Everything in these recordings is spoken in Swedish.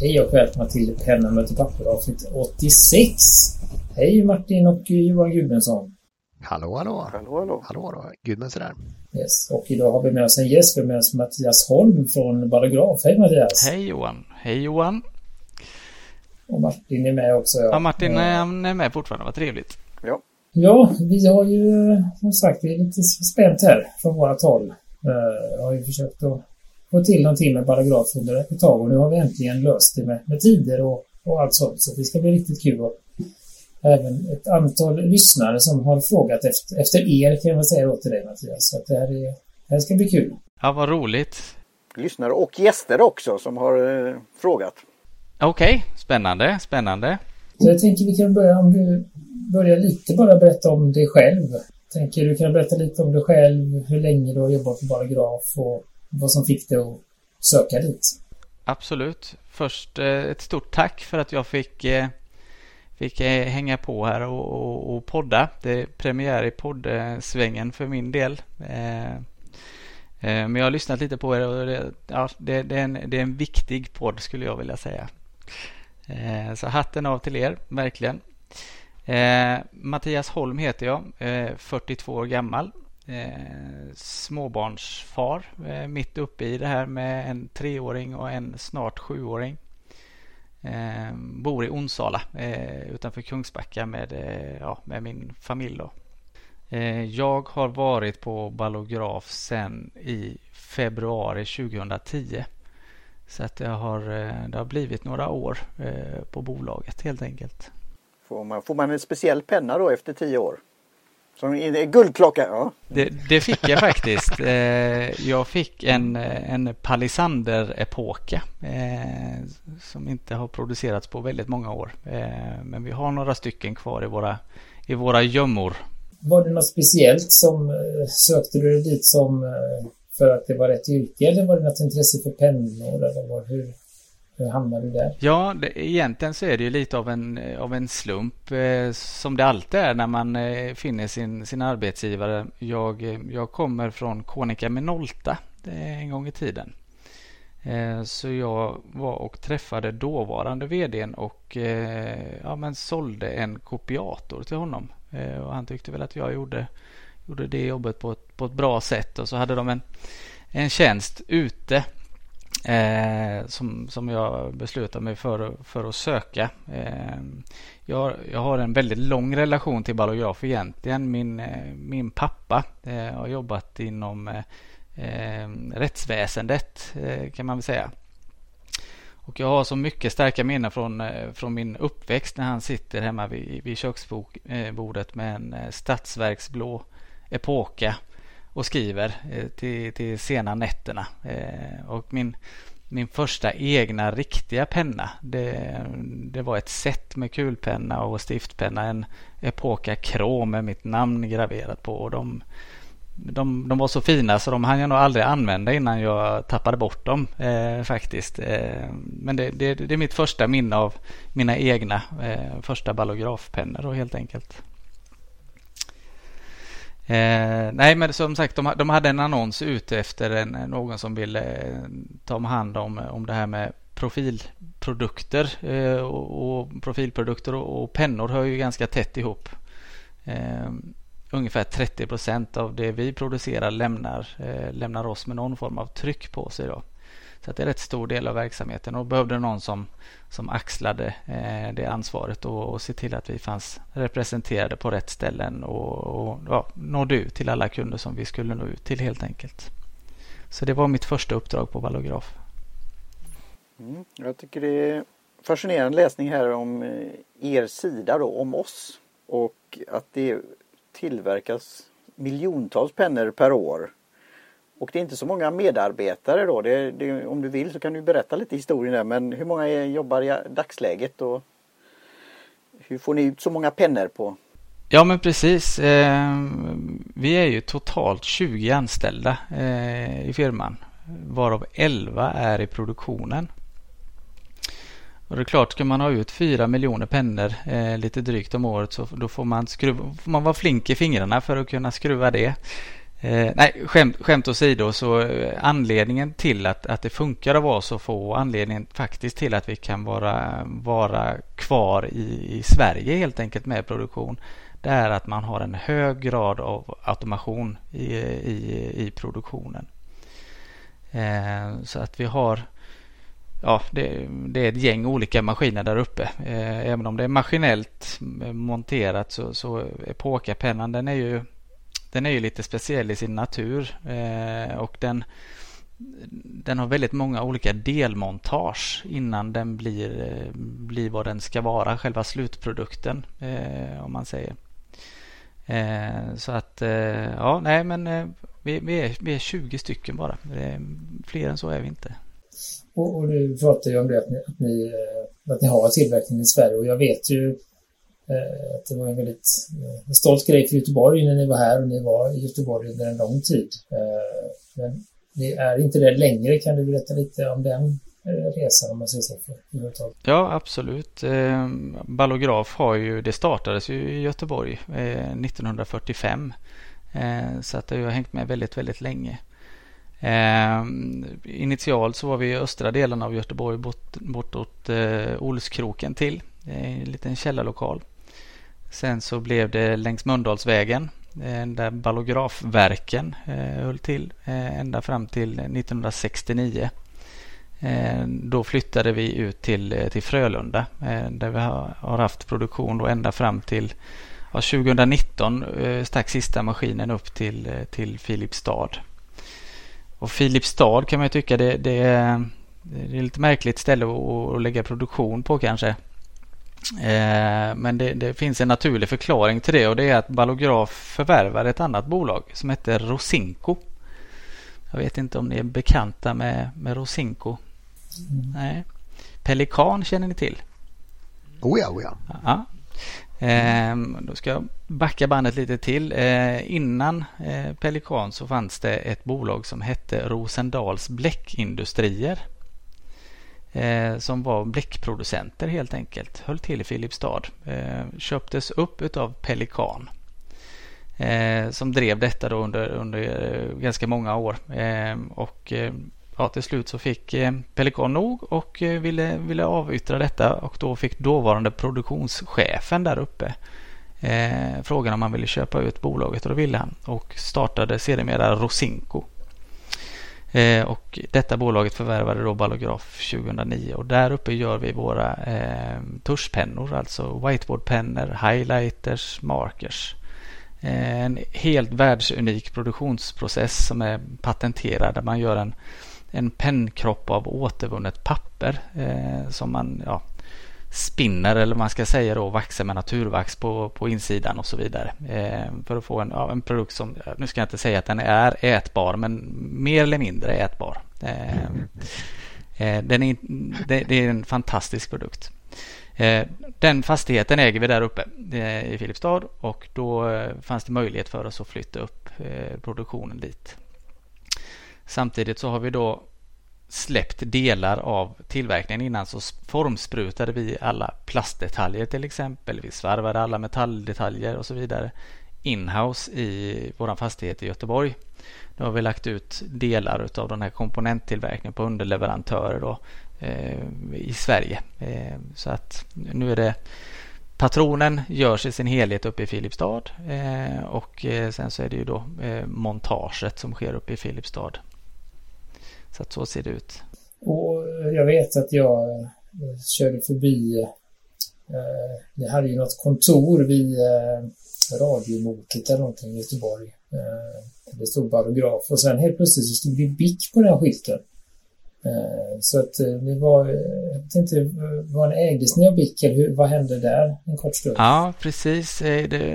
Hej och välkomna till Penna möter papper avsnitt 86. Hej Martin och Johan Gudmundsson. Hallå, hallå. Hallå, hallå. Hallå, hallå. Gudmundsson här. Yes. Och idag har vi med oss en gäst. Vi har med oss Mattias Holm från Ballograf. Hej Mattias. Hej Johan. Hej Johan. Och Martin är med också. Ja, Martin han är med fortfarande. Vad trevligt. Ja. Ja, vi har ju som sagt, det är lite spänt här från vårat håll. Uh, har ju försökt att få till någonting med Ballograf under ett tag och nu har vi äntligen löst det med, med tider och, och allt sånt. Så det ska bli riktigt kul. Och även ett antal lyssnare som har frågat efter, efter er kan jag väl säga åt dig Mattias. Så att det här, är, det här ska bli kul. Ja, vad roligt. Lyssnare och gäster också som har eh, frågat. Okej, okay. spännande, spännande. Så jag tänker vi kan börja om du börjar lite bara berätta om dig själv. Tänker du kan berätta lite om dig själv, hur länge du har jobbat på Ballograf och vad som fick dig att söka dit. Absolut. Först eh, ett stort tack för att jag fick, eh, fick eh, hänga på här och, och, och podda. Det är premiär i poddsvängen för min del. Men jag har lyssnat lite på er och det, ja, det, det, är en, det är en viktig podd skulle jag vilja säga. Så hatten av till er, verkligen. Mattias Holm heter jag, 42 år gammal eh, småbarnsfar eh, mitt uppe i det här med en treåring och en snart sjuåring. Eh, bor i Onsala eh, utanför Kungsbacka med, eh, ja, med min familj. Då. Eh, jag har varit på Ballograf sen i februari 2010. Så att det har, eh, det har blivit några år eh, på bolaget helt enkelt. Får man, får man en speciell penna då efter tio år? Som guldklocka, ja. Det, det, fick jag faktiskt. Eh, jag fick en, en Palisander-epoka eh, som inte har producerats på väldigt många år. Eh, men vi har några stycken kvar i våra, i våra gömmor. Var det något speciellt som sökte du dig dit som för att det var rätt yrke eller var det något intresse för pennor eller var, hur, hur hamnade du där? Ja, det, egentligen så är det ju lite av en, av en slump eh, som det alltid är när man eh, finner sin, sin arbetsgivare. Jag, eh, jag kommer från Konica Minolta eh, en gång i tiden. Eh, så jag var och träffade dåvarande vdn och eh, ja, men sålde en kopiator till honom. Eh, och han tyckte väl att jag gjorde, gjorde det jobbet på ett, på ett bra sätt och så hade de en, en tjänst ute Eh, som, som jag beslutade mig för, för att söka. Eh, jag, jag har en väldigt lång relation till ballograf egentligen. Min, eh, min pappa eh, har jobbat inom eh, eh, rättsväsendet eh, kan man väl säga. Och jag har så mycket starka minnen från, eh, från min uppväxt när han sitter hemma vid, vid köksbordet eh, med en stadsverksblå epoka och skriver eh, till, till sena nätterna. Eh, och min, min första egna riktiga penna det, det var ett set med kulpenna och stiftpenna. En Epoca Krom med mitt namn graverat på. Och de, de, de var så fina så de hann jag nog aldrig använda innan jag tappade bort dem eh, faktiskt. Eh, men det, det, det, är mitt första minne av mina egna eh, första ballografpennor helt enkelt. Eh, nej, men som sagt, de, de hade en annons ute efter en, någon som ville eh, ta hand om, eh, om det här med profilprodukter. Eh, och, och, profilprodukter och, och, pennor hör ju ganska tätt ihop. Eh, ungefär 30 procent av det vi producerar lämnar, eh, lämnar oss med någon form av tryck på sig. Då. Så att det är en rätt stor del av verksamheten och behövde någon som, som axlade eh, det ansvaret och, och se till att vi fanns representerade på rätt ställen och, och ja, nådde ut till alla kunder som vi skulle nå ut till helt enkelt. Så det var mitt första uppdrag på Vallograf. Mm, jag tycker det är fascinerande läsning här om eh, er sida då, om oss och att det tillverkas miljontals pennor per år och det är inte så många medarbetare då. Det, det, om du vill så kan du berätta lite historien där. Men hur många jobbar i dagsläget och hur får ni ut så många pennor på? Ja men precis. Eh, vi är ju totalt 20 anställda eh, i firman. Varav 11 är i produktionen. Och det är klart, ska man ha ut 4 miljoner pennor eh, lite drygt om året så då får man, skruva, får man vara flink i fingrarna för att kunna skruva det. Eh, nej, skämt, skämt åsido så eh, anledningen till att, att det funkar att vara så få och anledningen faktiskt till att vi kan vara, vara kvar i, i Sverige helt enkelt med produktion det är att man har en hög grad av automation i, i, i produktionen. Eh, så att vi har ja, det, det, är ett gäng olika maskiner där uppe. Eh, även om det är maskinellt monterat så, så Epoca-pennan den är ju den är ju lite speciell i sin natur eh, och den, den har väldigt många olika delmontage innan den blir, eh, blir vad den ska vara, själva slutprodukten eh, om man säger. Eh, så att eh, ja, nej men eh, vi, vi, är, vi är 20 stycken bara. fler än så är vi inte. Och, och du pratar ju om det att ni, att ni, eh, att ni har tillverkning i Sverige och jag vet ju Eh, att det var en väldigt eh, en stolt grej för Göteborg när ni var här och ni var i Göteborg under en lång tid. Eh, men ni är inte det längre. Kan du berätta lite om den resan om man säger så för Ja absolut. Eh, Ballograf har ju, det startades ju i Göteborg eh, 1945. Eh, så att det har hängt med väldigt, väldigt länge. Eh, initialt så var vi i östra delen av Göteborg bort, bortåt eh, Olskroken till. En liten källarlokal. Sen så blev det längs Mölndalsvägen eh, där ballografverken eh, höll till eh, ända fram till 1969. Då flyttade vi ut till, till Frölunda där vi har haft produktion då ända fram till ja, 2019 stack sista maskinen upp till, till Filipstad. Och Filipstad kan man ju tycka det, det, är, det är lite märkligt ställe att, att lägga produktion på kanske. Men det, det, finns en naturlig förklaring till det och det är att Ballograf förvärvade ett annat bolag som heter Rosinko. Jag vet inte om ni är bekanta med, med Rosinko. Mm. Nej. Pelikan känner ni till? Oh ja, oh ja. ja. Eh, då ska jag backa bandet lite till. Eh, innan eh, Pelikan så fanns det ett bolag som hette Rosendals Bläckindustrier. Eh, som var bläckproducenter helt enkelt. Höll till i Filipstad. Eh, köptes upp utav Pelikan. Eh, som drev detta då under, under eh, ganska många år. Ehm, och eh, ja, till slut så fick eh, Pelikan nog och eh, ville, ville avyttra detta och då fick dåvarande produktionschefen där uppe eh, frågan om han ville köpa ut bolaget och då ville han och startade sedermera Rosinko. Eh, och detta bolaget förvärvade då Ballograf 2009 och där uppe gör vi våra eh, tuschpennor, alltså whiteboardpennor, highlighters, markers. Eh, en helt världsunik produktionsprocess som är patenterad där man gör en en pennkropp av återvunnet papper eh, som man ja, spinner eller man ska säga då vaxar med naturvax på, på insidan och så vidare. Eh, för att få en, ja, en produkt som, nu ska jag inte säga att den är ätbar men mer eller mindre ätbar. Eh, eh den är, det, det, är en fantastisk produkt. Eh, den fastigheten äger vi där uppe eh, i Filipstad och då eh, fanns det möjlighet för oss att flytta upp eh, produktionen dit. Samtidigt så har vi då släppt delar av tillverkningen innan så formsprutade vi alla plastdetaljer till exempel. Vi svarvade alla metalldetaljer och så vidare inhouse i vår fastighet i Göteborg. Nu har vi lagt ut delar av den här komponenttillverkningen på underleverantörer då, eh, i Sverige. Eh, så att nu är det Patronen görs i sin helhet uppe i Filipstad eh, och eh, sen så är det ju då eh, montaget som sker uppe i Filipstad så att så ser det ut. Och eh, jag vet att jag eh, körde förbi, eh, ni hade ju något kontor vid eh, radiomotet eller någonting i Göteborg. Eh, det stod barograf och sen helt plötsligt så stod det BIC på den skylten. Eh, så att eh, det var, eh, jag tänkte, var en ägdes ni av BIC eller vad hände där en kort stund? Ja, precis.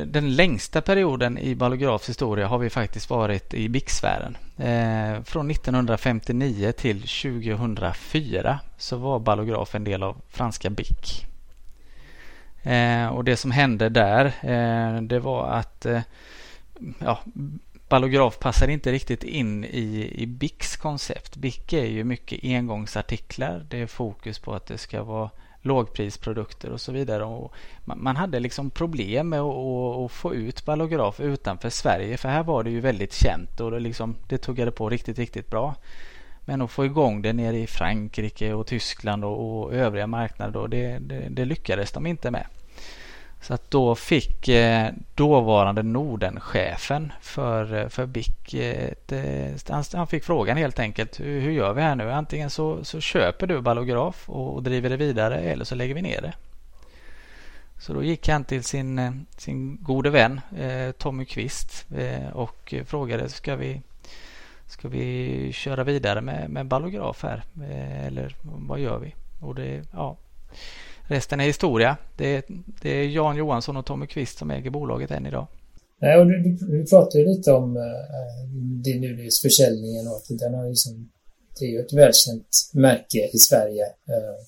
Den längsta perioden i Ballografs historia har vi faktiskt varit i BIC-sfären. Från 1959 till 2004 så var Ballograf en del av franska BIC. Och det som hände där det var att ja, Ballograf passar inte riktigt in i, i BICs koncept. BIC är ju mycket engångsartiklar. Det är fokus på att det ska vara lågprisprodukter och så vidare. Och man hade liksom problem med att, få ut ballograf utanför Sverige för här var det ju väldigt känt och det, liksom, det tuggade på riktigt, riktigt bra. Men att få igång det nere i Frankrike och Tyskland och, och övriga marknader då, det, det, det lyckades de inte med. Så att då fick eh, dåvarande Nordenchefen för, eh, för BIC eh, ett, han, fick frågan helt enkelt hur, hur, gör vi här nu? Antingen så, så köper du ballograf och, och, driver det vidare eller så lägger vi ner det. Så då gick han till sin, sin gode vän Tommy Kvist och frågade ska vi, ska vi köra vidare med, med ballograf här eller vad gör vi? Och det, ja, resten är historia. Det är, det är Jan Johansson och Tommy Kvist som äger bolaget än idag. Nej, och du, du, du pratade ju lite om äh, din nyligen försäljningen och att den har liksom, det är ju ett välkänt märke i Sverige. Äh,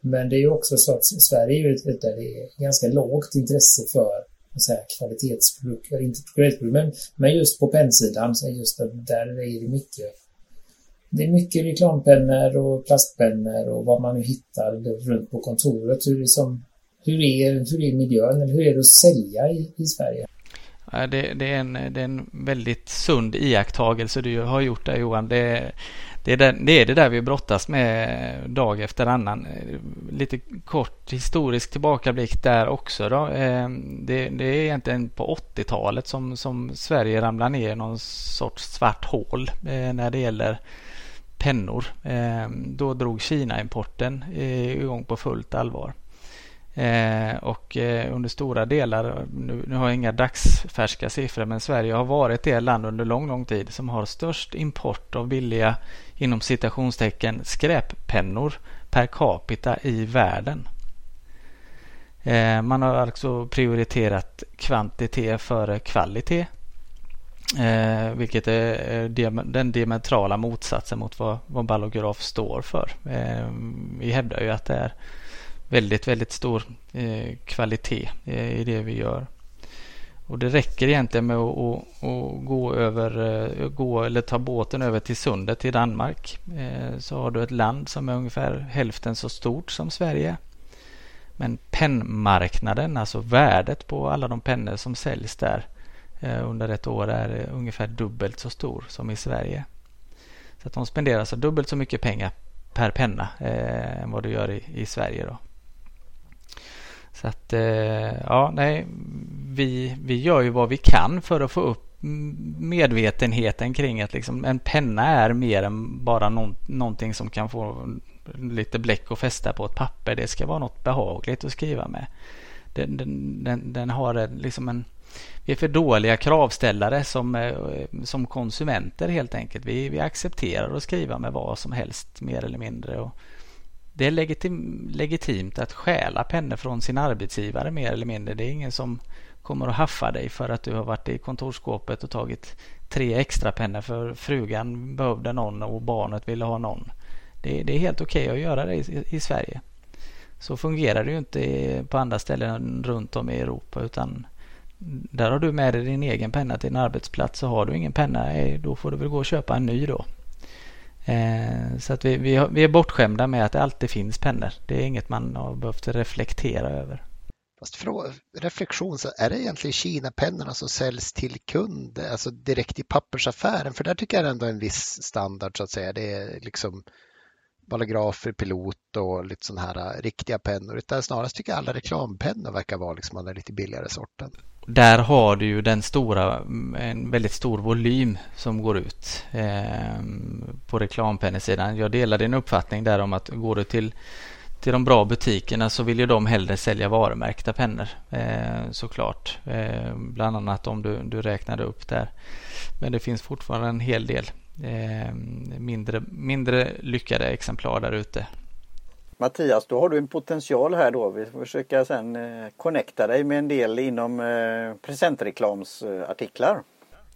men det är ju också så att Sverige är ju ett, där det är ganska lågt intresse för kvalitetsprodukter, inte kvalitetsprodukter, men, men just på pennsidan, så just där, där är det mycket det är mycket reklampennor och plastpennor och vad man nu hittar runt på kontoret. Hur, liksom, hur, är, hur är miljön eller hur är det att sälja i, i Sverige? Det, det, är en, det är en väldigt sund iakttagelse du har gjort där Johan. Det, det, är det, det är det där vi brottas med dag efter annan. Lite kort historisk tillbakablick där också. Då. Ehm, det, det är egentligen på 80-talet som, som Sverige ramlar ner i någon sorts svart hål eh, när det gäller pennor. Eh, då drog Kina-importen eh, igång på fullt allvar. Eh, och eh, under stora delar, nu, nu har jag inga dagsfärska siffror, men Sverige har varit det land under lång, lång tid som har störst import av billiga, inom citationstecken, skräppennor per capita i världen. Eh, man har alltså prioriterat kvantitet före kvalitet Eh, vilket är den diametrala motsatsen mot vad, vad ballograf står för. Eh, vi hävdar ju att det är väldigt, väldigt stor eh, kvalitet eh, i det vi gör. Och det räcker egentligen med att, att, att gå över, eh, gå eller ta båten över till sundet i Danmark. Eh, så har du ett land som är ungefär hälften så stort som Sverige. Men pennmarknaden, alltså värdet på alla de pennor som säljs där Eh, under ett år är ungefär dubbelt så stor som i Sverige. Så att de spenderar alltså dubbelt så mycket pengar per penna eh, än vad du gör i, i Sverige. Då. Så att eh, ja, nej, vi, vi gör ju vad vi kan för att få upp medvetenheten kring att liksom en penna är mer än bara någon, någonting som kan få lite bläck och fästa på ett papper. Det ska vara något behagligt att skriva med. Den, den, den, den har liksom en vi är för dåliga kravställare som, eh, som konsumenter helt enkelt. Vi, vi accepterar att skriva med vad som helst mer eller mindre. Och det är legitim, legitimt att stjäla pennor från sin arbetsgivare mer eller mindre. Det är ingen som kommer att haffa dig för att du har varit i kontorsskåpet och tagit tre extra pennor för frugan behövde någon och barnet ville ha någon. Det, det är helt okej okay att göra det i, i Sverige. Så fungerar det ju inte på andra ställen runt om i Europa utan där har du med dig din egen penna till en arbetsplats. Så har du ingen penna, eh, då får du väl gå och köpa en ny då. Eh, så att vi, vi, vi är bortskämda med att det alltid finns pennor. Det är inget man har behövt reflektera över. Fast för reflektion, så är det egentligen Kina-pennorna som säljs till kund, alltså direkt i pappersaffären? För där tycker jag ändå en viss standard så att säga. Det är liksom ballografer, pilot och lite sådana här äh, riktiga pennor. Utan snarast tycker jag alla reklampennor verkar vara liksom den lite billigare sorten. Där har du ju den stora, en väldigt stor volym som går ut eh, på reklampennesidan. Jag delar din uppfattning där om att går du till, till de bra butikerna så vill ju de hellre sälja varumärkta pennor eh, såklart. Eh, bland annat om du, du räknade upp där. Men det finns fortfarande en hel del eh, mindre, mindre lyckade exemplar där ute Mattias, då har du en potential här då. Vi får försöka sen eh, connecta dig med en del inom eh, presentreklamsartiklar.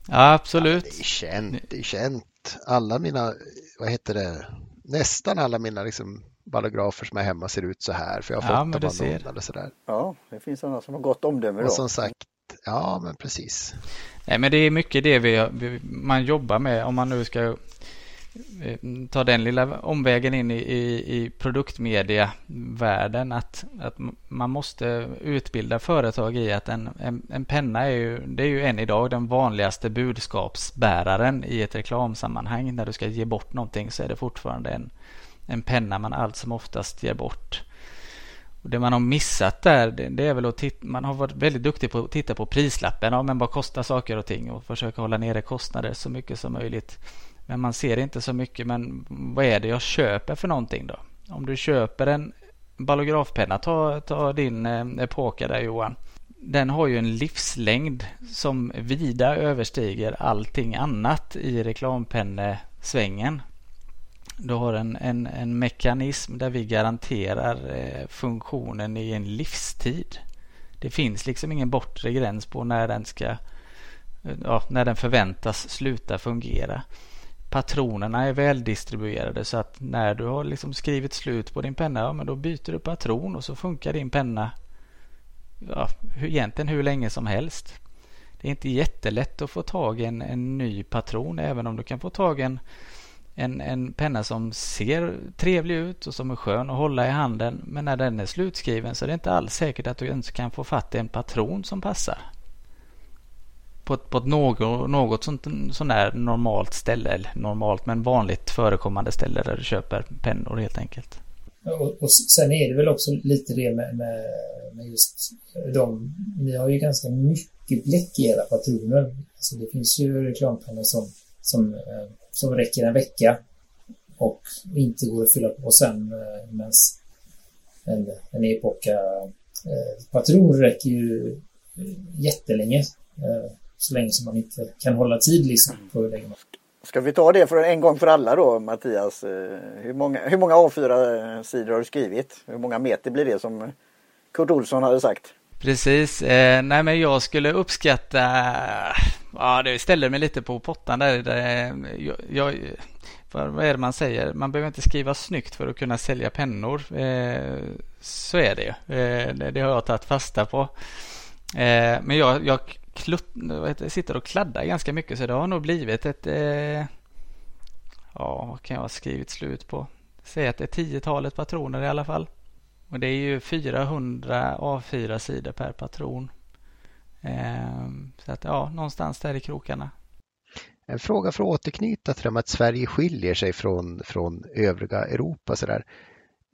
Ja, absolut. Ja, det är känt, det är känt. Alla mina, vad heter det, nästan alla mina liksom ballografer som är hemma ser ut så här. För jag har ja, fått dem av någon eller sådär. Ja, det finns sådana som har gott omdöme då. Och som sagt, ja men precis. Nej, men det är mycket det vi, man jobbar med om man nu ska Eh, ta den lilla omvägen in i, i, i produktmedievärlden att, att man måste utbilda företag i att en, en, en, penna är ju, det är ju än idag den vanligaste budskapsbäraren i ett reklamsammanhang. När du ska ge bort någonting så är det fortfarande en, en penna man allt som oftast ger bort. Och det man har missat där det, det är väl att titta, man har varit väldigt duktig på att titta på prislappen. Ja, men vad kostar saker och ting och försöka hålla nere kostnader så mycket som möjligt. Men man ser inte så mycket. Men vad är det jag köper för någonting då? Om du köper en ballografpenna, ta, ta din eh, där Johan. Den har ju en livslängd som vida överstiger allting annat i reklampennesvängen. Du har en, en, en mekanism där vi garanterar eh, funktionen i en livstid. Det finns liksom ingen bortre gräns på när den ska ja, när den förväntas sluta fungera patronerna är väldistribuerade så att när du har liksom skrivit slut på din penna, ja, men då byter du patron och så funkar din penna ja, egentligen hur länge som helst. Det är inte jättelätt att få tag i en, en ny patron även om du kan få tag i en, en, en penna som ser trevlig ut och som är skön att hålla i handen. Men när den är slutskriven så är det inte alls säkert att du ens kan få fatt i en patron som passar på ett, på ett något, något sånt, sånt där normalt ställe, eller normalt men vanligt förekommande ställe där du köper pennor helt enkelt. Och, och sen är det väl också lite det med, med, med just de, ni har ju ganska mycket bläck i era patroner. Alltså det finns ju reklampennor som, som, eh, som räcker en vecka och inte går att fylla på sen eh, medan en, en epoka eh, patron räcker ju jättelänge så länge som man inte kan hålla tid liksom på hur länge man... Ska vi ta det för en gång för alla då Mattias? Eh, hur många, hur många A4-sidor har du skrivit? Hur många meter blir det som Kurt Olsson hade sagt? Precis. Eh, nej men jag skulle uppskatta... Ja, det ställer mig lite på pottan där. jag, jag, vad är det man säger? Man behöver inte skriva snyggt för att kunna sälja pennor. Eh, så är det ju. Eh, det, det har jag tagit fasta på. Eh, men jag, jag klutt, sitter och kladdar ganska mycket så det har nog blivit ett... Eh, ja, vad kan jag ha skrivit slut på? Säg att det är tiotalet patroner i alla fall. Och det är ju 400 A4 sidor per patron. Eh, så att ja, någonstans där i krokarna. En fråga för att återknyta till att Sverige skiljer sig från, från övriga Europa. Så där.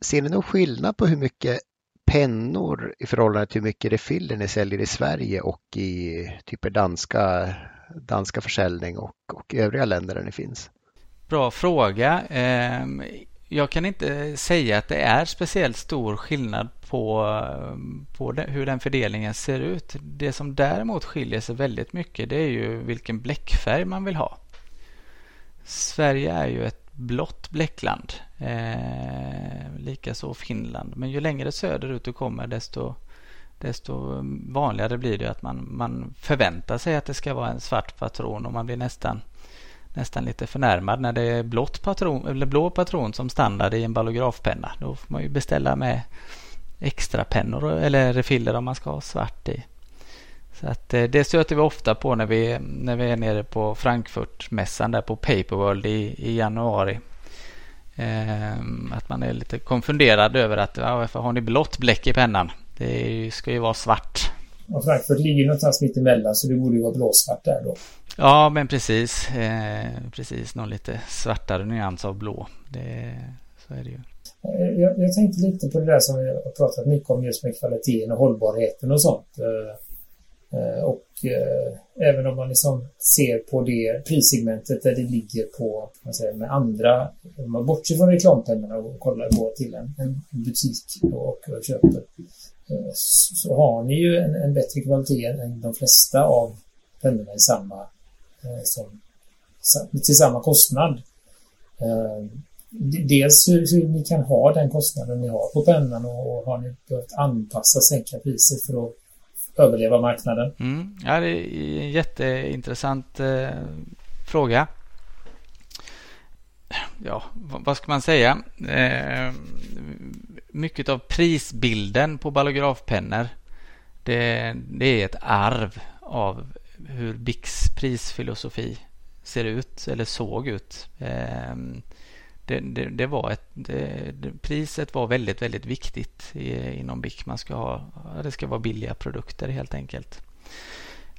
Ser ni någon skillnad på hur mycket pennor i förhållande till hur mycket refiller ni säljer i Sverige och i typ danska, danska försäljning och, och övriga länder där ni finns? Bra fråga. Jag kan inte säga att det är speciellt stor skillnad på, på hur den fördelningen ser ut. Det som däremot skiljer sig väldigt mycket det är ju vilken bläckfärg man vill ha. Sverige är ju ett blått bläckland. Eh, Likaså Finland. Men ju längre söderut du kommer desto, desto vanligare blir det att man, man förväntar sig att det ska vara en svart patron och man blir nästan, nästan lite förnärmad när det är blått patron, eller blå patron som standard i en ballografpenna. Då får man ju beställa med extra pennor eller refiller om man ska ha svart i. Så att eh, det stöter vi ofta på när vi, när vi är nere på Frankfurtmässan där på Paperworld i, i januari. Ehm, att man är lite konfunderad över att ja, varför har ni blått bläck i pennan? Det ska ju vara svart. Och Frankfurt ligger någonstans mitt emellan så det borde ju vara blåsvart där då. Ja, men precis. Eh, precis, någon lite svartare nyans av blå. Det, så är det ju. Eh, jag, jag tänkte lite på det där som vi har pratat mycket om just med kvaliteten och hållbarheten och sånt. Eh, Eh, och eh, även om man liksom ser på det prissegmentet där det ligger på, man säger, med andra, om man bortser från reklampennorna och kollar på till en, en butik och, och köper, Eh, så har ni ju en, en bättre kvalitet än de flesta av pennorna i samma, eh, som, till samma kostnad. Eh, dels hur, hur, ni kan ha den kostnaden ni har på pennan och, och har ni behövt anpassa, sänka priset för att överleva marknaden? Mm. Ja, det är en jätteintressant eh, fråga. Ja, vad ska man säga? Eh, mycket av prisbilden på ballografpennor det, det är ett arv av hur Bix prisfilosofi ser ut eller såg ut. Ehm, det, det, det var ett, det, priset var väldigt, väldigt viktigt inom BIC. Man ska ha, det ska vara billiga produkter helt enkelt.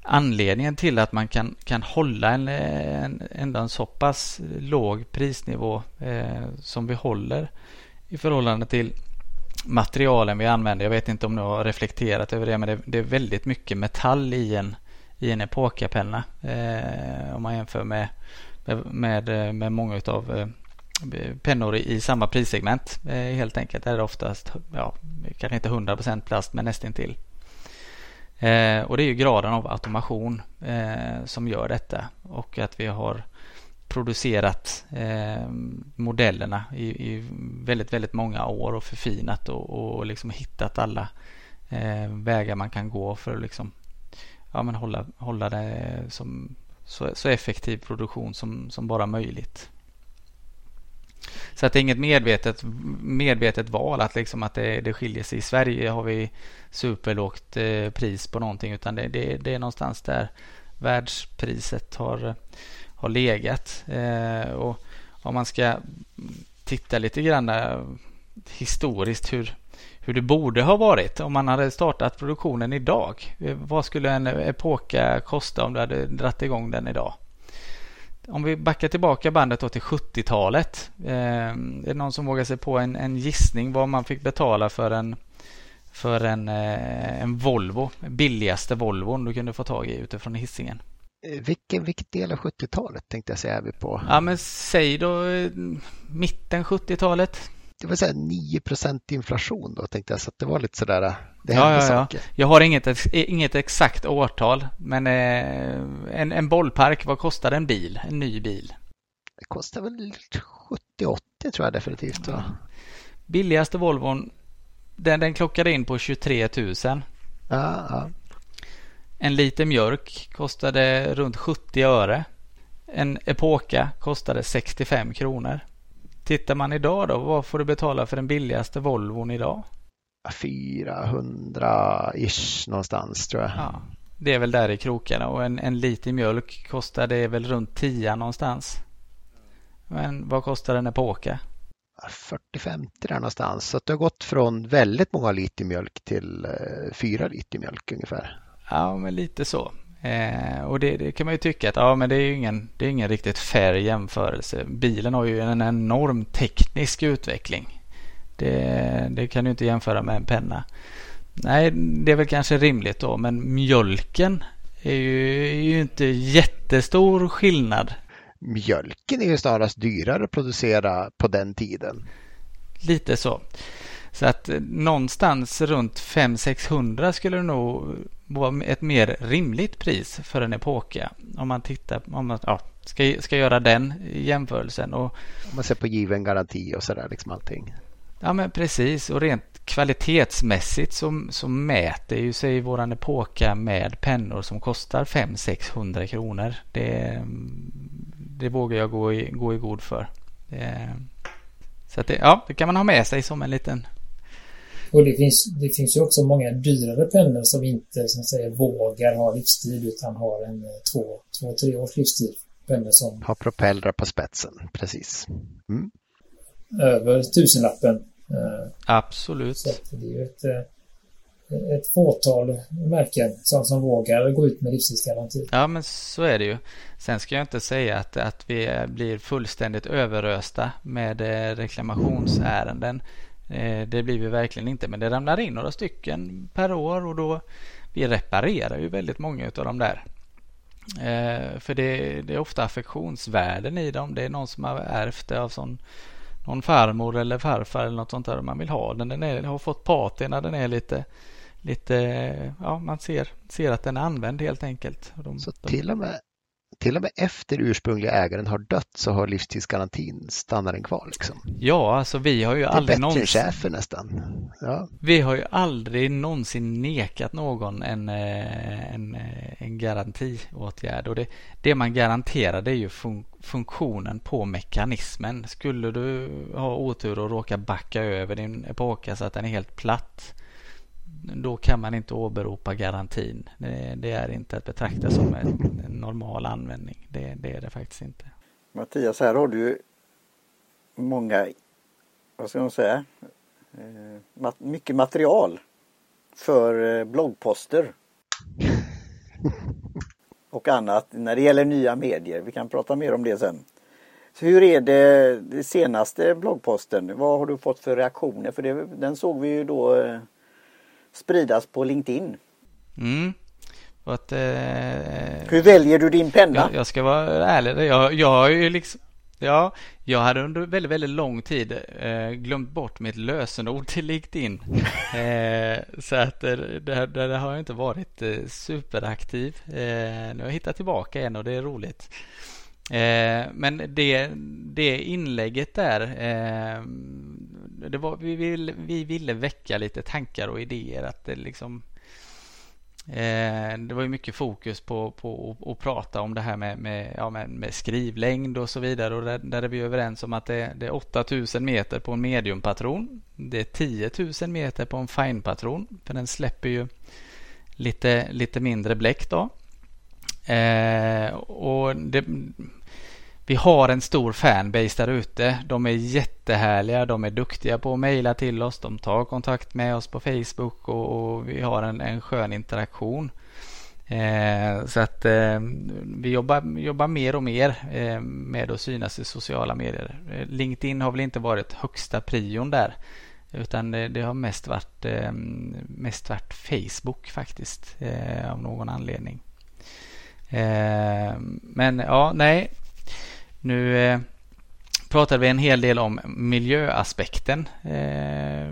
Anledningen till att man kan, kan hålla en, en, ändå en så pass låg prisnivå eh, som vi håller i förhållande till materialen vi använder. Jag vet inte om du har reflekterat över det men det, det är väldigt mycket metall i en, i en epokapenna. Eh, om man jämför med, med, med, med många utav eh, pennor i, i samma prissegment. Eh, helt enkelt där är det oftast, ja, kanske inte 100% plast men nästintill. Eh, och det är ju graden av automation eh, som gör detta och att vi har producerat eh, modellerna i, i, väldigt, väldigt många år och förfinat och, och liksom hittat alla eh, vägar man kan gå för att liksom, ja, men hålla, hålla det som så, så effektiv produktion som, som bara möjligt. Så att det är inget medvetet, medvetet val att, liksom att det, det skiljer sig. I Sverige har vi superlågt eh, pris på någonting utan det, det, det, är någonstans där världspriset har, har legat. Eh, och om man ska titta lite grann historiskt hur, hur det borde ha varit om man hade startat produktionen idag. Eh, vad skulle en epoka kosta om du hade dratt igång den idag? Om vi backar tillbaka bandet då till 70-talet. Eh, är det någon som vågar sig på en, en gissning vad man fick betala för en, för en, eh, en Volvo? Billigaste Volvon du kunde få tag i utifrån hissingen. Eh, vilken, vilken del av 70-talet tänkte jag säga är vi på? Ja men säg då eh, mitten 70-talet det var så 9% inflation då tänkte jag så att det var lite sådär. Det ja, ja, ja. Jag har inget, inget exakt årtal men eh, en, en bollpark, vad kostar en bil? En ny bil? Det kostar väl 70-80 tror jag definitivt. Ja. Billigaste Volvon den, den klockade in på 23 000. Ja, ja. En liter mjölk kostade runt 70 öre. En Epoka kostade 65 kronor. Tittar man idag då, vad får du betala för den billigaste Volvon idag? 400-ish någonstans tror jag. Ja, det är väl där i krokarna och en, en liter mjölk kostar det väl runt 10 någonstans. Men vad kostar en Epoka? 40-50 där någonstans. Så det har gått från väldigt många liter mjölk till 4 eh, liter mjölk ungefär. Ja, men lite så. Eh, och det, det, kan man ju tycka att ja, men det är ingen, det är ingen riktigt fair jämförelse. Bilen har ju en enorm teknisk utveckling. Det, det kan du inte jämföra med en penna. Nej, det är väl kanske rimligt då, men mjölken är ju, är ju inte jättestor skillnad. Mjölken är ju snarast dyrare att producera på den tiden. Lite så. Så att eh, någonstans runt 500-600 skulle det nog vara ett mer rimligt pris för en epoka. Om man tittar, om man ja, ska, ska göra den jämförelsen. Och, om man ser på given garanti och sådär liksom allting. Ja men precis och rent kvalitetsmässigt så, så mäter ju sig våran epoka med pennor som kostar 500-600 kronor. Det, det vågar jag gå i, gå i god för. Det, så att det, ja, det kan man ha med sig som en liten och det finns, det finns ju också många dyrare pennor som inte som säger, vågar ha livstid utan har en eh, två, två tre års livstid. Pennor som har propellrar på spetsen, precis. Mm. Över tusenlappen. Eh, Absolut. Så det är ju ett, eh, ett fåtal märken som, som vågar gå ut med livstidsgaranti. Ja, men så är det ju. Sen ska jag inte säga att, att vi blir fullständigt överösta med reklamationsärenden. Eh, det blir vi verkligen inte, men det ramlar in några stycken per år och då vi reparerar ju väldigt många av de där. Eh, för det, det, är ofta affektionsvärden i dem. Det är någon som har ärvt det av sån, någon farmor eller farfar eller något sånt där. Man vill ha den. Den är, har fått patina. Den är lite, lite ja, man ser, ser att den är använd helt enkelt. De, så de, till och med till och med efter ursprungliga ägaren har dött så har livstidsgarantin stannar den kvar. Liksom. Ja, alltså vi har ju det aldrig någonsin... Det är bättre nästan. Ja. Vi har ju aldrig någonsin nekat någon en, eh, en, eh, en garantiåtgärd och det, det man garanterar det är ju fun funktionen på mekanismen. Skulle du ha otur och råka backa över din epoka så att den är helt platt då kan man inte åberopa garantin. Det, det är inte att betrakta som en, en normal användning. Det, det, är det faktiskt inte. Mattias, här har du många, vad ska man säga, eh, mycket material för eh, bloggposter. Och annat när det gäller nya medier. Vi kan prata mer om det sen. Så hur är det, det senaste bloggposten? Vad har du fått för reaktioner? För det, den såg vi ju då eh, spridas på LinkedIn. Mm. Att, eh, hur väljer du din penna? Jag, jag ska vara ärlig. Jag, jag har ju liksom Ja, jag hade under väldigt, väldigt lång tid eh, glömt bort mitt lösenord till LinkedIn. Eh, så att det, det, har jag inte varit eh, superaktiv. Eh, nu har jag hittat tillbaka igen och det är roligt. Eh, men det, det inlägget där, eh, det var, vi, ville, vi ville väcka lite tankar och idéer. att det liksom Eh, det var ju mycket fokus på, på att prata om det här med, med, ja, med, med skrivlängd och så vidare. Och där, där, är vi överens om att det, det är 8000 meter på en mediumpatron. Det är 10 000 meter på en fine-patron. För den släpper ju lite, lite mindre bläck då. Eh, och det, vi har en stor fanbase där ute. De är jättehärliga. De är duktiga på att mejla till oss. De tar kontakt med oss på Facebook och, och vi har en, en skön interaktion. Eh, så att eh, vi jobbar, jobbar mer och mer eh, med att synas i sociala medier. Eh, LinkedIn har väl inte varit högsta prion där. Utan det, det har mest varit, eh, mest varit Facebook faktiskt eh, av någon anledning. Eh, men ja, nej, nu eh, pratade vi en hel del om miljöaspekten eh,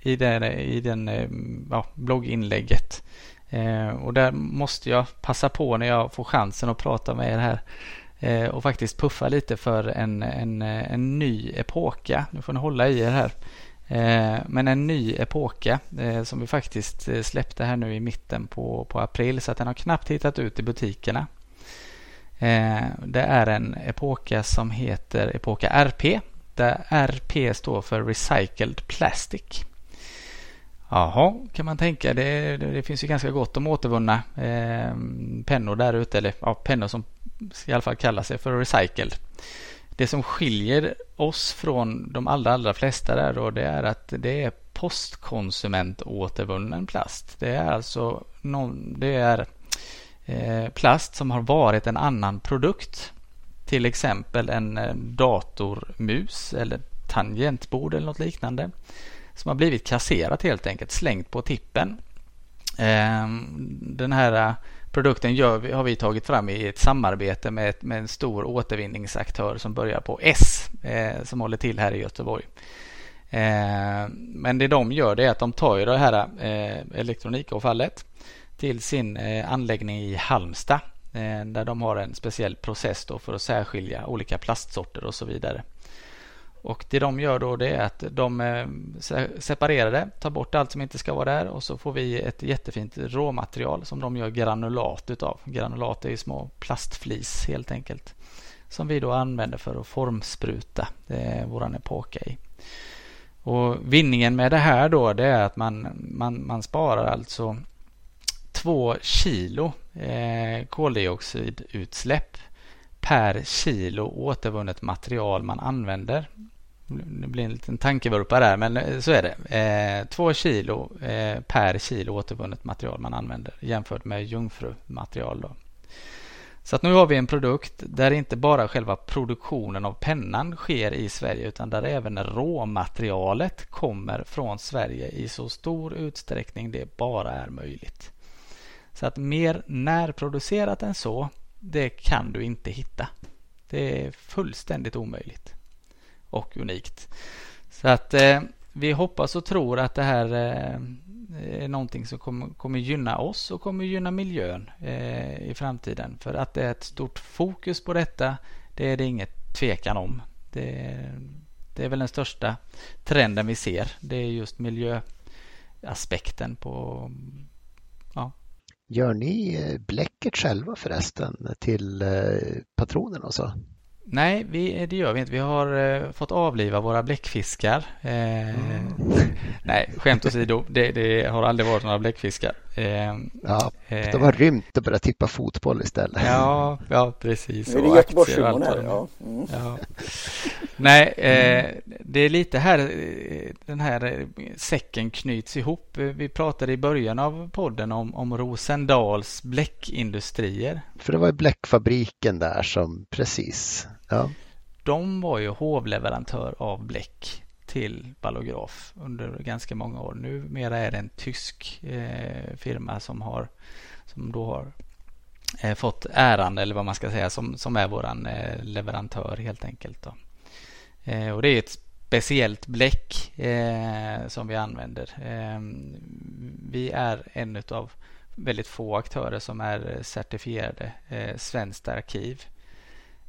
i, den, i den eh, ja, blogginlägget. Eh, och där måste jag passa på när jag får chansen att prata med er här eh, och faktiskt puffa lite för en, en, en ny epoka. Nu får ni hålla i er här. Eh, men en ny epoka eh, som vi faktiskt eh, släppte här nu i mitten på, på april så att den har knappt hittat ut i butikerna. Det är en epoka som heter Epoka RP. Där RP står för Recycled Plastic. Jaha, kan man tänka. Det, det, det finns ju ganska gott om återvunna eh, pennor där ute. Eller ja, pennor som i alla fall kallar sig för recycled. Det som skiljer oss från de allra, allra flesta där då, det är att det är postkonsumentåtervunnen plast. Det är alltså någon, det är eh, plast som har varit en annan produkt. Till exempel en eh, datormus eller tangentbord eller något liknande. Som har blivit kasserat helt enkelt, slängt på tippen. Ehm, den här produkten gör, har vi tagit fram i ett samarbete med, med en stor återvinningsaktör som börjar på S eh, som håller till här i Göteborg. Eh, men det de gör det är att de tar ju det här eh, elektronikavfallet till sin eh, anläggning i Halmstad eh, där de har en speciell process för att särskilja olika plastsorter och så vidare. Och Det de gör då det är att de eh, separerar det, tar bort allt som inte ska vara där och så får vi ett jättefint råmaterial som de gör granulat utav. Granulat är ju små plastflis helt enkelt. Som vi då använder för att formspruta våran epoka i. Och Vinningen med det här då det är att man, man, man sparar alltså 2 kilo eh, koldioxidutsläpp per kilo återvunnet material man använder. Det blir en liten tankevurpa där, men eh, så är det. Eh, två kilo eh, per kilo återvunnet material man använder jämfört med jungfrumaterial. Då. Så att nu har vi en produkt där inte bara själva produktionen av pennan sker i Sverige utan där även råmaterialet kommer från Sverige i så stor utsträckning det bara är möjligt. Så att mer närproducerat än så, det kan du inte hitta. Det är fullständigt omöjligt och unikt. Så att eh, vi hoppas och tror att det här eh, är någonting som kommer, kommer gynna oss och kommer gynna miljön eh, i framtiden. För att det är ett stort fokus på detta, det är det inget tvekan om. Det, det är väl den största trenden vi ser. Det är just miljöaspekten på ja, Gör ni eh, bläcket själva förresten till eh, patronerna och så? Nej, vi, det gör vi inte. Vi har eh, fått avliva våra bläckfiskar. Eh, mm. Nej, skämt åsido. Det, det har aldrig varit några bläckfiskar. Eh, ja, eh, de har rymt och börjat tippa fotboll istället. Ja, ja precis. Nu är det Göteborgshumorn här. Ja. Mm. ja. Nej, eh, det är lite här eh, den här säcken knyts ihop. Vi pratade i början av podden om, om Rosendals bläckindustrier. För det var ju bläckfabriken där som precis Ja. De var ju hovleverantör av bläck till Ballograf under ganska många år. Numera är det en tysk eh, firma som har som då har eh, fått äran eller vad man ska säga som, som är vår eh, leverantör helt enkelt. Då. Eh, och det är ett speciellt bläck eh, som vi använder. Eh, vi är en av väldigt få aktörer som är eh, certifierade eh, Svenskt arkiv.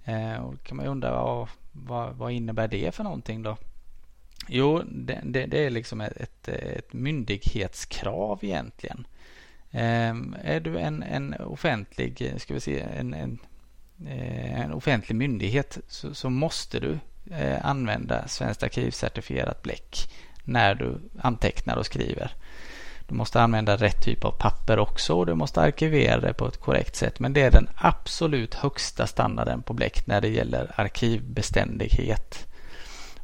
Eh, och kan man ju undra vad, vad, vad, innebär det för någonting då? Jo, det, det, det är liksom ett, ett, myndighetskrav egentligen. Eh, är du en, en offentlig, ska vi se, en, en, eh, en offentlig myndighet så, så måste du eh, använda Svenskt arkivcertifierat bläck när du antecknar och skriver. Du måste använda rätt typ av papper också och du måste arkivera det på ett korrekt sätt. Men det är den absolut högsta standarden på bläck när det gäller arkivbeständighet.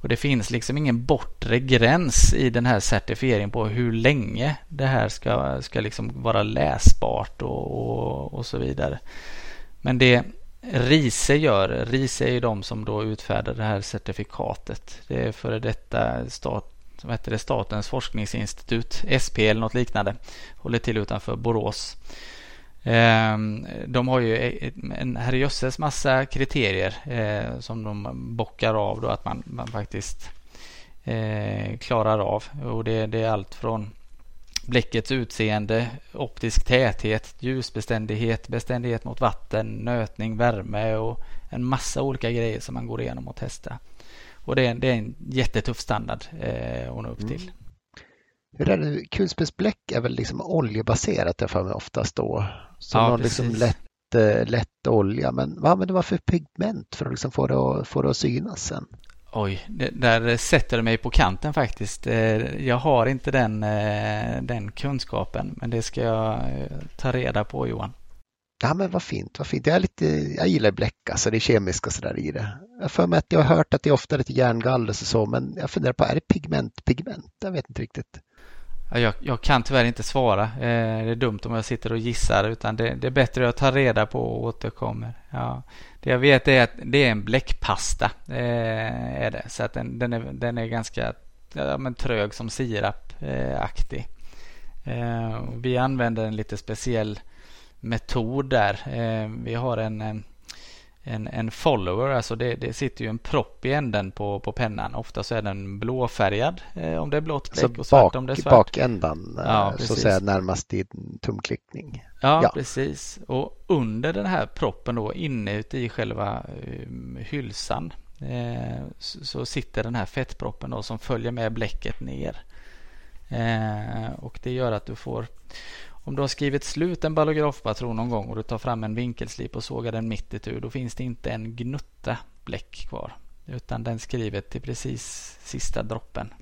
Och det finns liksom ingen bortre gräns i den här certifieringen på hur länge det här ska, ska liksom vara läsbart och, och, och så vidare. Men det RISE gör, RISE är ju de som då utfärdar det här certifikatet. Det är före detta stat, som heter det, Statens forskningsinstitut, SP eller något liknande, håller till utanför Borås. Ehm, de har ju e-, en herrejösses massa kriterier eh, som de bockar av då att man, man faktiskt eh, klarar av. Och det, det är allt från bläckets utseende, optisk täthet, ljusbeständighet, beständighet mot vatten, nötning, värme och en massa olika grejer som man går igenom och testar. Och det är, det är en jättetuff standard eh, att nå upp till. Mm. Hur är det? Kulspetsbläck är väl liksom oljebaserat jag för mig oftast då. Så ja, någon liksom lätt, eh, lätt olja. Men vad använder man för pigment för att liksom få, det att, få det att synas sen? Oj, det, där sätter du mig på kanten faktiskt. Eh, jag har inte den, eh, den kunskapen men det ska jag ta reda på Johan. Ja men vad fint, vad fint. Jag, är lite, jag gillar bläck, alltså det är kemiska sådär i det. Jag för mig att jag har hört att det är ofta lite järngaller och så, men jag funderar på, är det pigment, pigment? Jag vet inte riktigt. Jag, jag kan tyvärr inte svara. Eh, det är dumt om jag sitter och gissar, utan det, det är bättre att ta reda på och återkommer. Ja. Det jag vet är att det är en bläckpasta. Eh, är det. Så att den, den, är, den är ganska ja, men trög som sirapaktig. Eh, vi använder en lite speciell metod där. Eh, vi har en, en, en follower, alltså det, det sitter ju en propp i änden på, på pennan. Ofta så är den blåfärgad eh, om det är blått bläck så och svart bak, om det är svart. Bakändan eh, ja, så att säga närmast i tumklickning. Ja, ja, precis. Och under den här proppen då inne i själva hylsan så sitter den här fettproppen då som följer med bläcket ner. och det gör att du får om du har skrivit slut en ballografpatron någon gång och du tar fram en vinkelslip och sågar den mitt itu då finns det inte en gnutta bläck kvar. Utan den skrivet till precis sista droppen.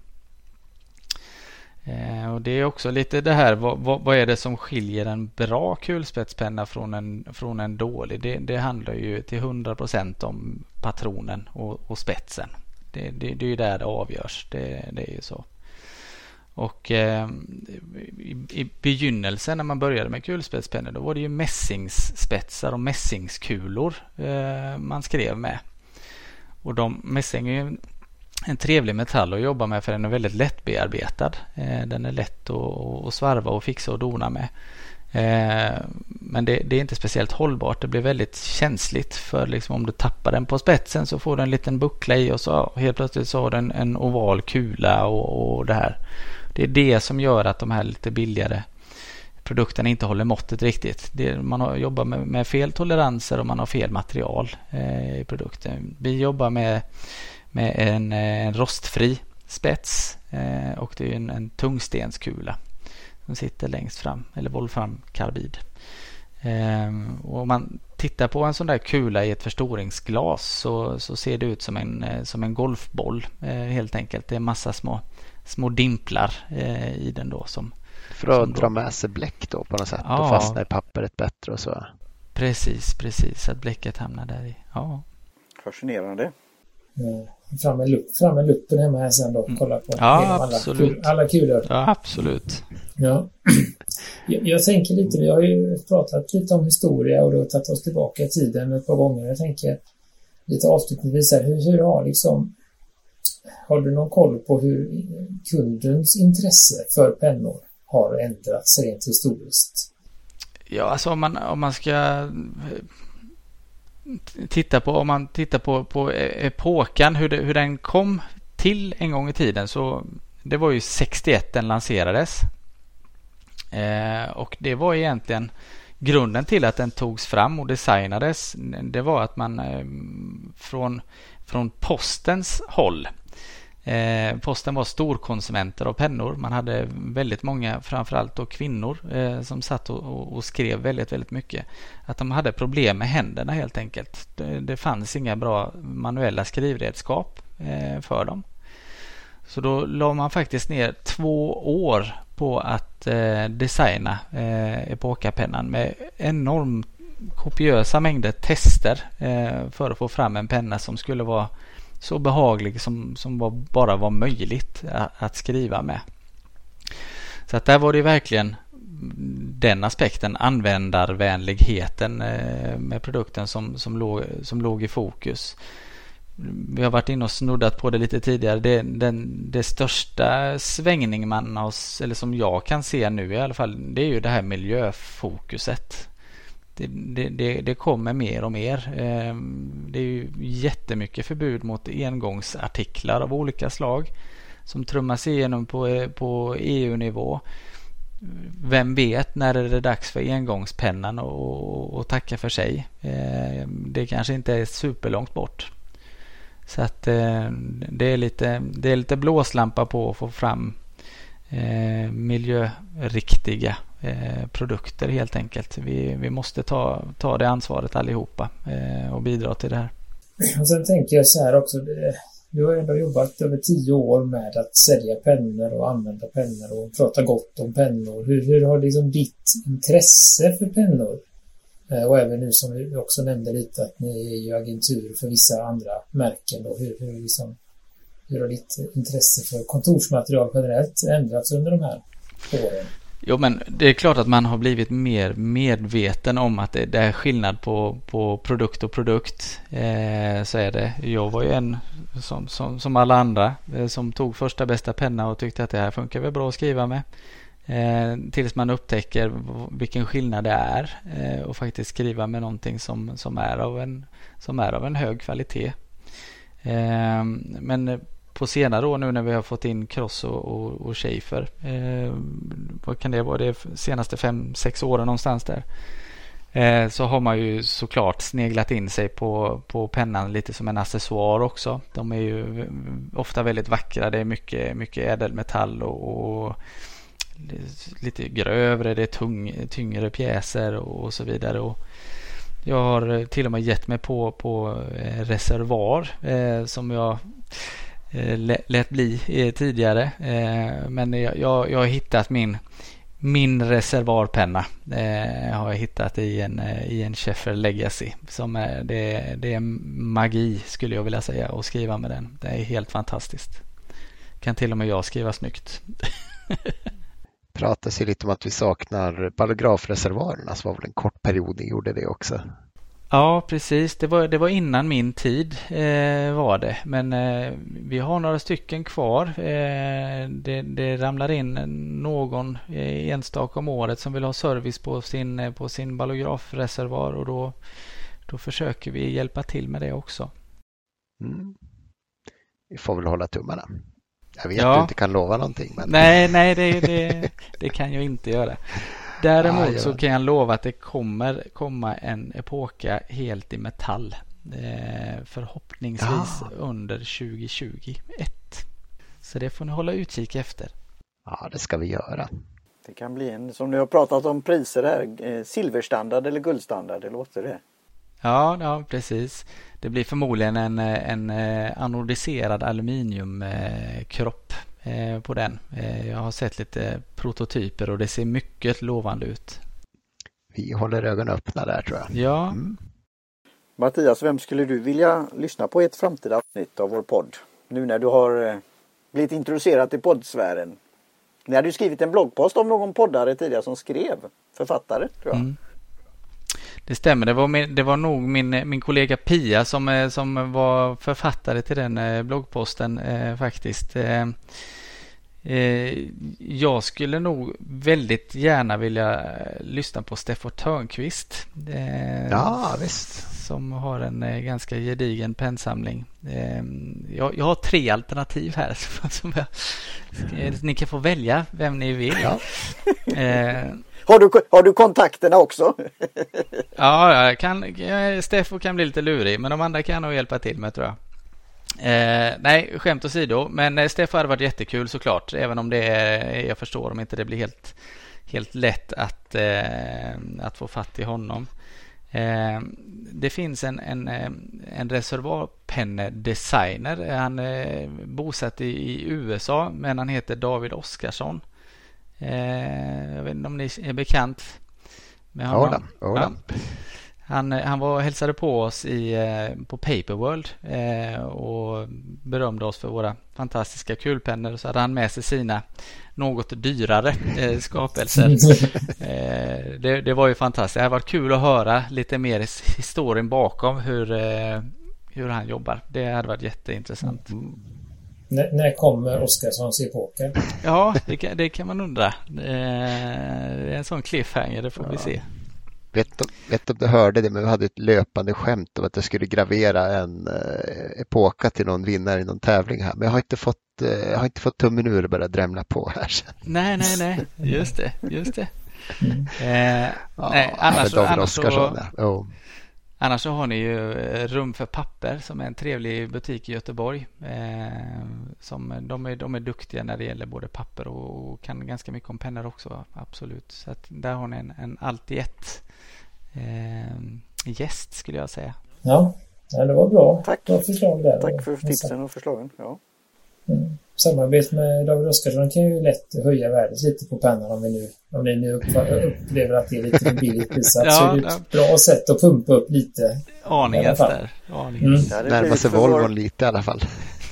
Eh, och Det är också lite det här, vad, vad, vad, är det som skiljer en bra kulspetspenna från en, från en dålig? Det, det handlar ju till 100% om patronen och, och spetsen. Det, det, det är ju där det avgörs. Det, det är ju så. Och eh, i, i begynnelsen när man började med kulspetspennor då var det ju mässingsspetsar och mässingskulor eh, man skrev med. Och de, mässing är ju en trevlig metall att jobba med för den är väldigt lättbearbetad. Eh, den är lätt att, att svarva och fixa och dona med. Eh, men det, det, är inte speciellt hållbart. Det blir väldigt känsligt för liksom om du tappar den på spetsen så får du en liten buckla i och så helt plötsligt så har du en, en oval kula och, och det här. Det är det som gör att de här lite billigare produkterna inte håller måttet riktigt. Det, man har, jobbar med, med, fel toleranser och man har fel material eh, i produkten. Vi jobbar med, med en, eh, en rostfri spets eh, och det är en, en tungstenskula som sitter längst fram, eller volframkarbid. Eh, och om man tittar på en sån där kula i ett förstoringsglas så, så ser det ut som en, eh, som en golfboll eh, helt enkelt. Det är massa små, små dimplar eh, i den då som för att som dra med sig bläck då på något sätt ja, och fastna i pappret bättre och så. Precis, precis. Att bläcket hamnar där i. Ja. Fascinerande. Mm. Fram med, lupp, fram med luppen hemma här sen då. Kolla på ja, absolut. alla kulor. Ja, absolut. Ja. Jag, jag, tänker lite, vi har ju pratat lite om historia och då tagit oss tillbaka i tiden ett par gånger. Jag tänker lite avslutningsvis här, hur, hur har liksom har du någon koll på hur kundens intresse för pennor har ändrats rent historiskt? Ja, alltså om man, om man ska eh, titta på, om man tittar på, på e-, epoken, hur, det, hur den kom till en gång i tiden så det var ju 61 den lanserades. Eh, och det var egentligen grunden till att den togs fram och designades. Det var att man eh, från, från postens håll Eh, posten var storkonsumenter av pennor. Man hade väldigt många, framförallt då kvinnor, eh, som satt och, och, skrev väldigt, väldigt mycket. Att de hade problem med händerna helt enkelt. Det, det fanns inga bra manuella skrivredskap eh, för dem. Så då la man faktiskt ner två år på att eh, designa eh, Epoca-pennan med enormt kopiösa mängder tester eh, för att få fram en penna som skulle vara så behaglig som, som var, bara var möjligt att skriva med. Så att där var det verkligen den aspekten, användarvänligheten eh, med produkten som, som, låg, som låg i fokus. Vi har varit inne och snuddat på det lite tidigare. Det, den, det största svängning man har, eller som jag kan se nu i alla fall, det är ju det här miljöfokuset det, det, det, kommer mer och mer. Ehm, det är ju jättemycket förbud mot engångsartiklar av olika slag som trummas igenom på, på EU-nivå. Vem vet när är det dags för engångspennan att tacka för sig. Ehm, det kanske inte är superlångt bort. Så att ehm, det är lite, det är lite blåslampa på att få fram miljöriktiga eh, produkter helt enkelt. Vi, vi måste ta, ta det ansvaret allihopa eh, och bidra till det här. Och sen tänker jag så här också. Du har ändå jobbat över tio år med att sälja pennor och använda pennor och prata gott om pennor. Hur, hur har liksom ditt intresse för pennor eh, och även nu som vi också nämnde lite att ni är ju agentur för vissa andra märken då. Hur, hur liksom hur har ditt intresse för kontorsmaterial generellt ändrats under de här åren? Jo men det är klart att man har blivit mer medveten om att det, det är skillnad på, på produkt och produkt. Eh, så är det. Jag var ju en som, som, som alla andra eh, som tog första bästa penna och tyckte att det här funkar väl bra att skriva med. Eh, tills man upptäcker vilken skillnad det är eh, och faktiskt skriva med någonting som, som, är av en, som är av en hög kvalitet. Eh, men på senare år nu när vi har fått in Cross och, och, och Schaefer. Eh, vad kan det vara? Det är senaste fem, sex åren någonstans där. Eh, så har man ju såklart sneglat in sig på, på pennan lite som en accessoar också. De är ju ofta väldigt vackra. Det är mycket, mycket ädelmetall och, och lite grövre. Det är tung, tyngre pjäser och, och så vidare. Och jag har till och med gett mig på, på eh, reservoar eh, som jag Eh, lät bli eh, tidigare. Eh, men jag, jag, har hittat min, min reservoarpenna. har jag hittat i en, i en Sheffer Legacy. Som är, det, det är magi skulle jag vilja säga att skriva med den. Det är helt fantastiskt. Kan till och med jag skriva snyggt. pratas ju lite om att vi saknar paragrafreservoarerna så var väl en kort period ni gjorde det också. Ja, precis. Det var, det var innan min tid eh, var det. Men eh, vi har några stycken kvar. Eh, det, det, ramlar in någon eh, enstaka om året som vill ha service på sin, eh, på sin ballografreservoar och då, då försöker vi hjälpa till med det också. Mm. Vi får väl hålla tummarna. Jag vet ja. att du inte kan lova någonting. Men... Nej, nej det, det, det kan jag inte göra. Däremot ah, ja. så kan jag lova att det kommer komma en epoka helt i metall. Eh, förhoppningsvis ah. under 2021. Så det får ni hålla utkik efter. Ja, det ska vi göra. Det kan bli en, som ni har pratat om priser här, eh, silverstandard eller guldstandard, det låter det. Ja, ja precis. Det blir förmodligen en, en eh, anodiserad aluminiumkropp eh, på den. Jag har sett lite prototyper och det ser mycket lovande ut. Vi håller ögonen öppna där tror jag. Ja. Mm. Mattias, vem skulle du vilja lyssna på i ett framtida avsnitt av vår podd? Nu när du har blivit introducerad till poddsfären. Ni hade ju skrivit en bloggpost om någon poddare tidigare som skrev författare tror jag. Mm. Det stämmer, det var, min, det var nog min, min kollega Pia som, eh, som var författare till den eh, bloggposten eh, faktiskt. Eh, eh, jag skulle nog väldigt gärna vilja lyssna på Steffo Törnqvist. Eh, ja, visst som har en ganska gedigen pennsamling. Eh, jag, jag, har tre alternativ här. Som jag, ni kan få välja vem ni vill. Ja. Har, du, har du kontakterna också? ja, jag kan, Steffo kan bli lite lurig, men de andra kan nog hjälpa till med tror jag. Eh, nej, skämt åsido, men eh, Steffo hade varit jättekul såklart, även om det är, jag förstår om inte det blir helt, helt lätt att, eh, att få fatt i honom. Eh, det finns en, en, eh, en reservoarpennedesigner. Han är bosatt i, i, USA men han heter David Oskarsson. Eh, jag vet inte om ni är bekant med honom? Ja, ja. Han, han var och hälsade på oss i, på Paperworld eh, och berömde oss för våra fantastiska kulpennor. Så hade han med sig sina något dyrare eh, skapelser. Eh, det, det, var ju fantastiskt. Det har varit kul att höra lite mer historien bakom hur, eh, hur han jobbar. Det hade varit jätteintressant. Mm. När, när kommer Oskarssons epoker? Ja, det kan, det kan man undra. Det är en sån cliffhanger, det får ja. vi se. Vet, vet om du hörde det, men vi hade ett löpande skämt om att jag skulle gravera en eh, epoka till någon vinnare i någon tävling här. Men jag har inte fått, eh, jag har inte fått tummen ur och börjat drämla på här. Nej, nej, nej, just det, just det. Mm. Eh, ja, nej, annars, annars, så, ja. oh. Annars så har ni ju eh, Rum för papper som är en trevlig butik i Göteborg. Eh, som, de, är, de är duktiga när det gäller både papper och, och kan ganska mycket om pennor också. Absolut. Så att där har ni en, en allt i ett eh, gäst skulle jag säga. Ja, ja det var bra. Tack. Bra förslag där. Tack för tipsen och förslagen. Ja. Mm. Samarbete med David Oskarsson kan ju lätt höja värdet lite på pennan om, vi nu, om ni nu upplever att det är lite billigt prissatt. ja, så är det ett ja. bra sätt att pumpa upp lite. Aningen där. Mm. Närma sig Volvon lite i alla fall.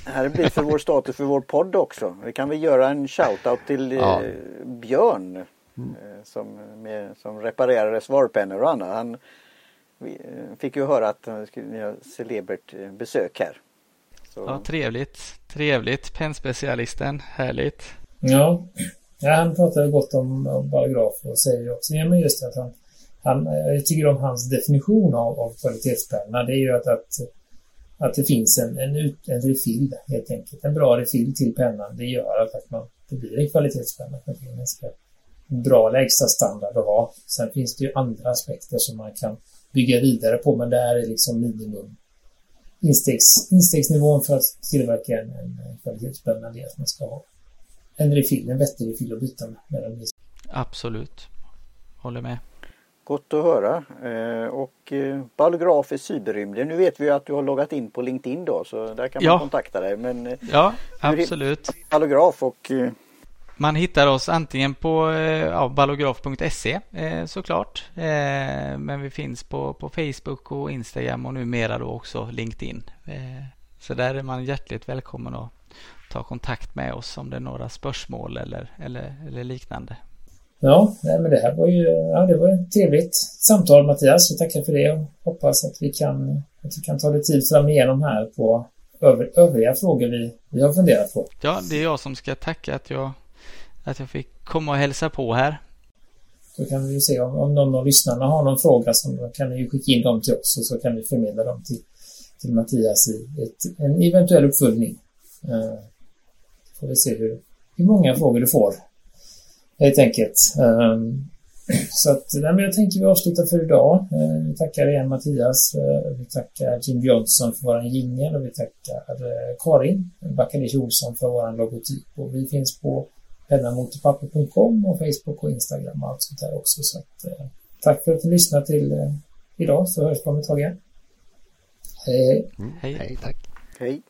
Det här blir för vår status för vår podd också. Vi kan väl göra en shout-out till ja. Eh, Björn Mm. Eh, som, med, som reparerade svarpennor och annat. Han vi, eh, fick ju höra att han skulle göra celebert besök här. Så. Ja, trevligt. Trevligt. Pennspecialisten. Härligt. Ja. ja, han pratade gott om, om paragraf och säger också ja, men just att han, han, jag tycker om hans definition av, av kvalitetspenna. Det är ju att, att, att det finns en, en, en refill helt enkelt. En bra refill till pennan. Det gör att, att man, det blir en kvalitetspenna. Att det är ganska bra lägsta standard att ha. Sen finns det ju andra aspekter som man kan bygga vidare på, men det här är liksom minimum instegs, instegsnivån för att tillverka en, en kvalitetspenna det att man ska ha en refill, en vettig refill att byta med. Absolut, håller med. Gott att höra. Eh, och eh, ballograf i cyberrymden. Nu vet vi ju att du har loggat in på LinkedIn då så där kan man ja. kontakta dig. Men eh, ja, absolut. Ballograf och man hittar oss antingen på eh, ja, ballograf.se eh, såklart. Eh, men vi finns på, på Facebook och Instagram och numera då också LinkedIn. Så där är man hjärtligt välkommen att ta kontakt med oss om det är några spörsmål eller, eller, eller liknande. Ja, nej, men det här var ju ja, det var ett trevligt samtal Mattias. Vi tackar för det och hoppas att vi kan, att vi kan ta det tid fram igenom här på övriga frågor vi, vi har funderat på. Ja, det är jag som ska tacka att jag att jag fick komma och hälsa på här. Då kan vi se om, om någon av lyssnarna har någon fråga så kan ni skicka in dem till oss och så kan vi förmedla dem till, till Mattias i ett, en eventuell uppföljning. Uh, får vi se hur, hur många frågor du får. Helt enkelt. Um, så att, nej, men jag tänker vi avslutar för idag. Uh, vi tackar igen Mattias. Uh, vi tackar Jim Johnson för våran jingel och vi tackar Karin Backanic Olsson för våran logotyp. Och vi finns på pennamotorpapper.com och Facebook och Instagram och allt sånt där också. Så att, eh, tack för att ni lyssnade till eh, idag så hörs vi om ett tag igen. Hej hej. Mm. Hej. hej tack. Hej.